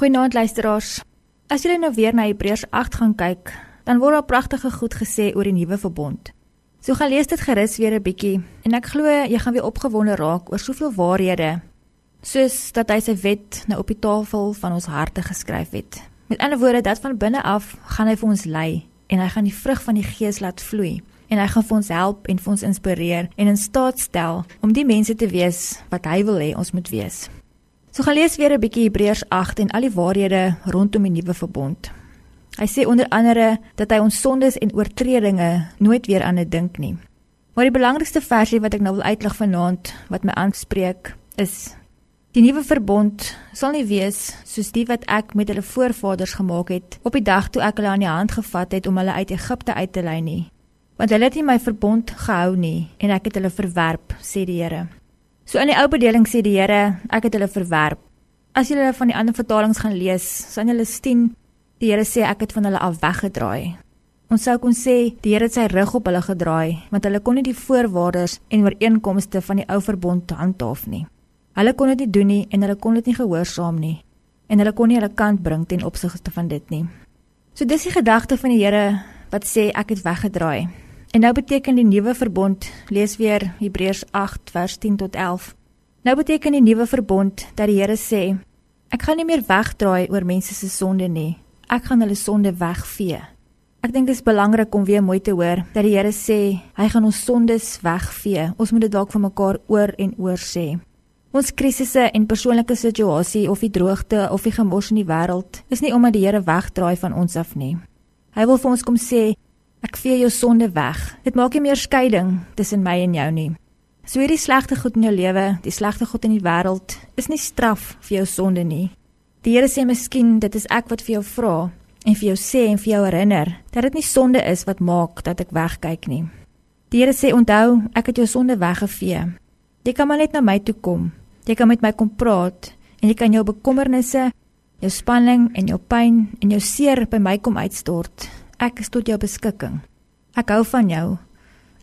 Goeienaand luisteraars. As julle nou weer na Hebreërs 8 gaan kyk, dan word daar pragtige goed gesê oor die nuwe verbond. So gaan lees dit gerus weer 'n bietjie en ek glo jy gaan weer opgewonde raak oor soveel waarhede soos dat hy sy wet nou op die tafel van ons harte geskryf het. Met ander woorde dat van binne af gaan hy vir ons lei en hy gaan die vrug van die gees laat vloei en hy gaan vir ons help en vir ons inspireer en in staat stel om die mense te wees wat hy wil hê ons moet wees. So gaan lees weer 'n bietjie Hebreërs 8 en al die waarhede rondom die nuwe verbond. Hy sê onder andere dat hy ons sondes en oortredinge nooit weer aan dit dink nie. Maar die belangrikste versie wat ek nou wil uitlig vanaand wat my aanspreek is die nuwe verbond sal nie wees soos die wat ek met hulle voorvaders gemaak het op die dag toe ek hulle aan die hand gevat het om hulle uit Egipte uit te lei nie. Want hulle het nie my verbond gehou nie en ek het hulle verwerp, sê die Here. So in die ou bedeling sê die Here, ek het hulle verwerp. As jy hulle van die ander vertalings gaan lees, sal jy sien die Here sê ek het van hulle af weggedraai. Ons sou kon sê die Here het sy rug op hulle gedraai, want hulle kon nie die voorwaardes en ooreenkomste van die ou verbond handhaaf nie. Hulle kon dit nie doen nie en hulle kon dit nie gehoorsaam nie en hulle kon nie hulle kant bring ten opsigte van dit nie. So dis die gedagte van die Here wat sê ek het weggedraai. En nou beteken die nuwe verbond, lees weer Hebreërs 8 vers 10 tot 11. Nou beteken die nuwe verbond dat die Here sê, ek gaan nie meer wegdraai oor mense se sonde nie. Ek gaan hulle sonde wegvee. Ek dink dit is belangrik om weer mooi te hoor dat die Here sê hy gaan ons sondes wegvee. Ons moet dit dalk vir mekaar oor en oor sê. Ons krisisse en persoonlike situasie of die droogte of die gemors in die wêreld is nie omdat die Here wegdraai van ons af nie. Hy wil vir ons kom sê Ek vee jou sonde weg. Dit maak nie meer skeiding tussen my en jou nie. So hierdie slegte goed in jou lewe, die slegte goed in die wêreld, is nie straf vir jou sonde nie. Die Here sê miskien dit is ek wat vir jou vra en vir jou sê en vir jou herinner dat dit nie sonde is wat maak dat ek wegkyk nie. Die Here sê onthou, ek het jou sonde weggevee. Jy kan maar net na my toe kom. Jy kan met my kom praat en jy kan jou bekommernisse, jou spanning en jou pyn en jou seer by my kom uitstort Ek is tot jou beskikking. Ek hou van jou.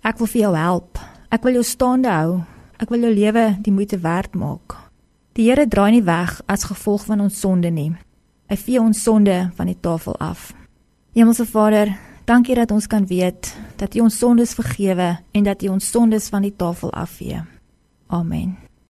Ek wil vir jou help. Ek wil jou staande hou. Ek wil jou lewe die moeite werd maak. Die Here draai nie weg as gevolg van ons sonde nie. Hy vee ons sonde van die tafel af. Hemelse Vader, dankie dat ons kan weet dat U ons sondes vergewe en dat U ons sondes van die tafel afvee. Amen.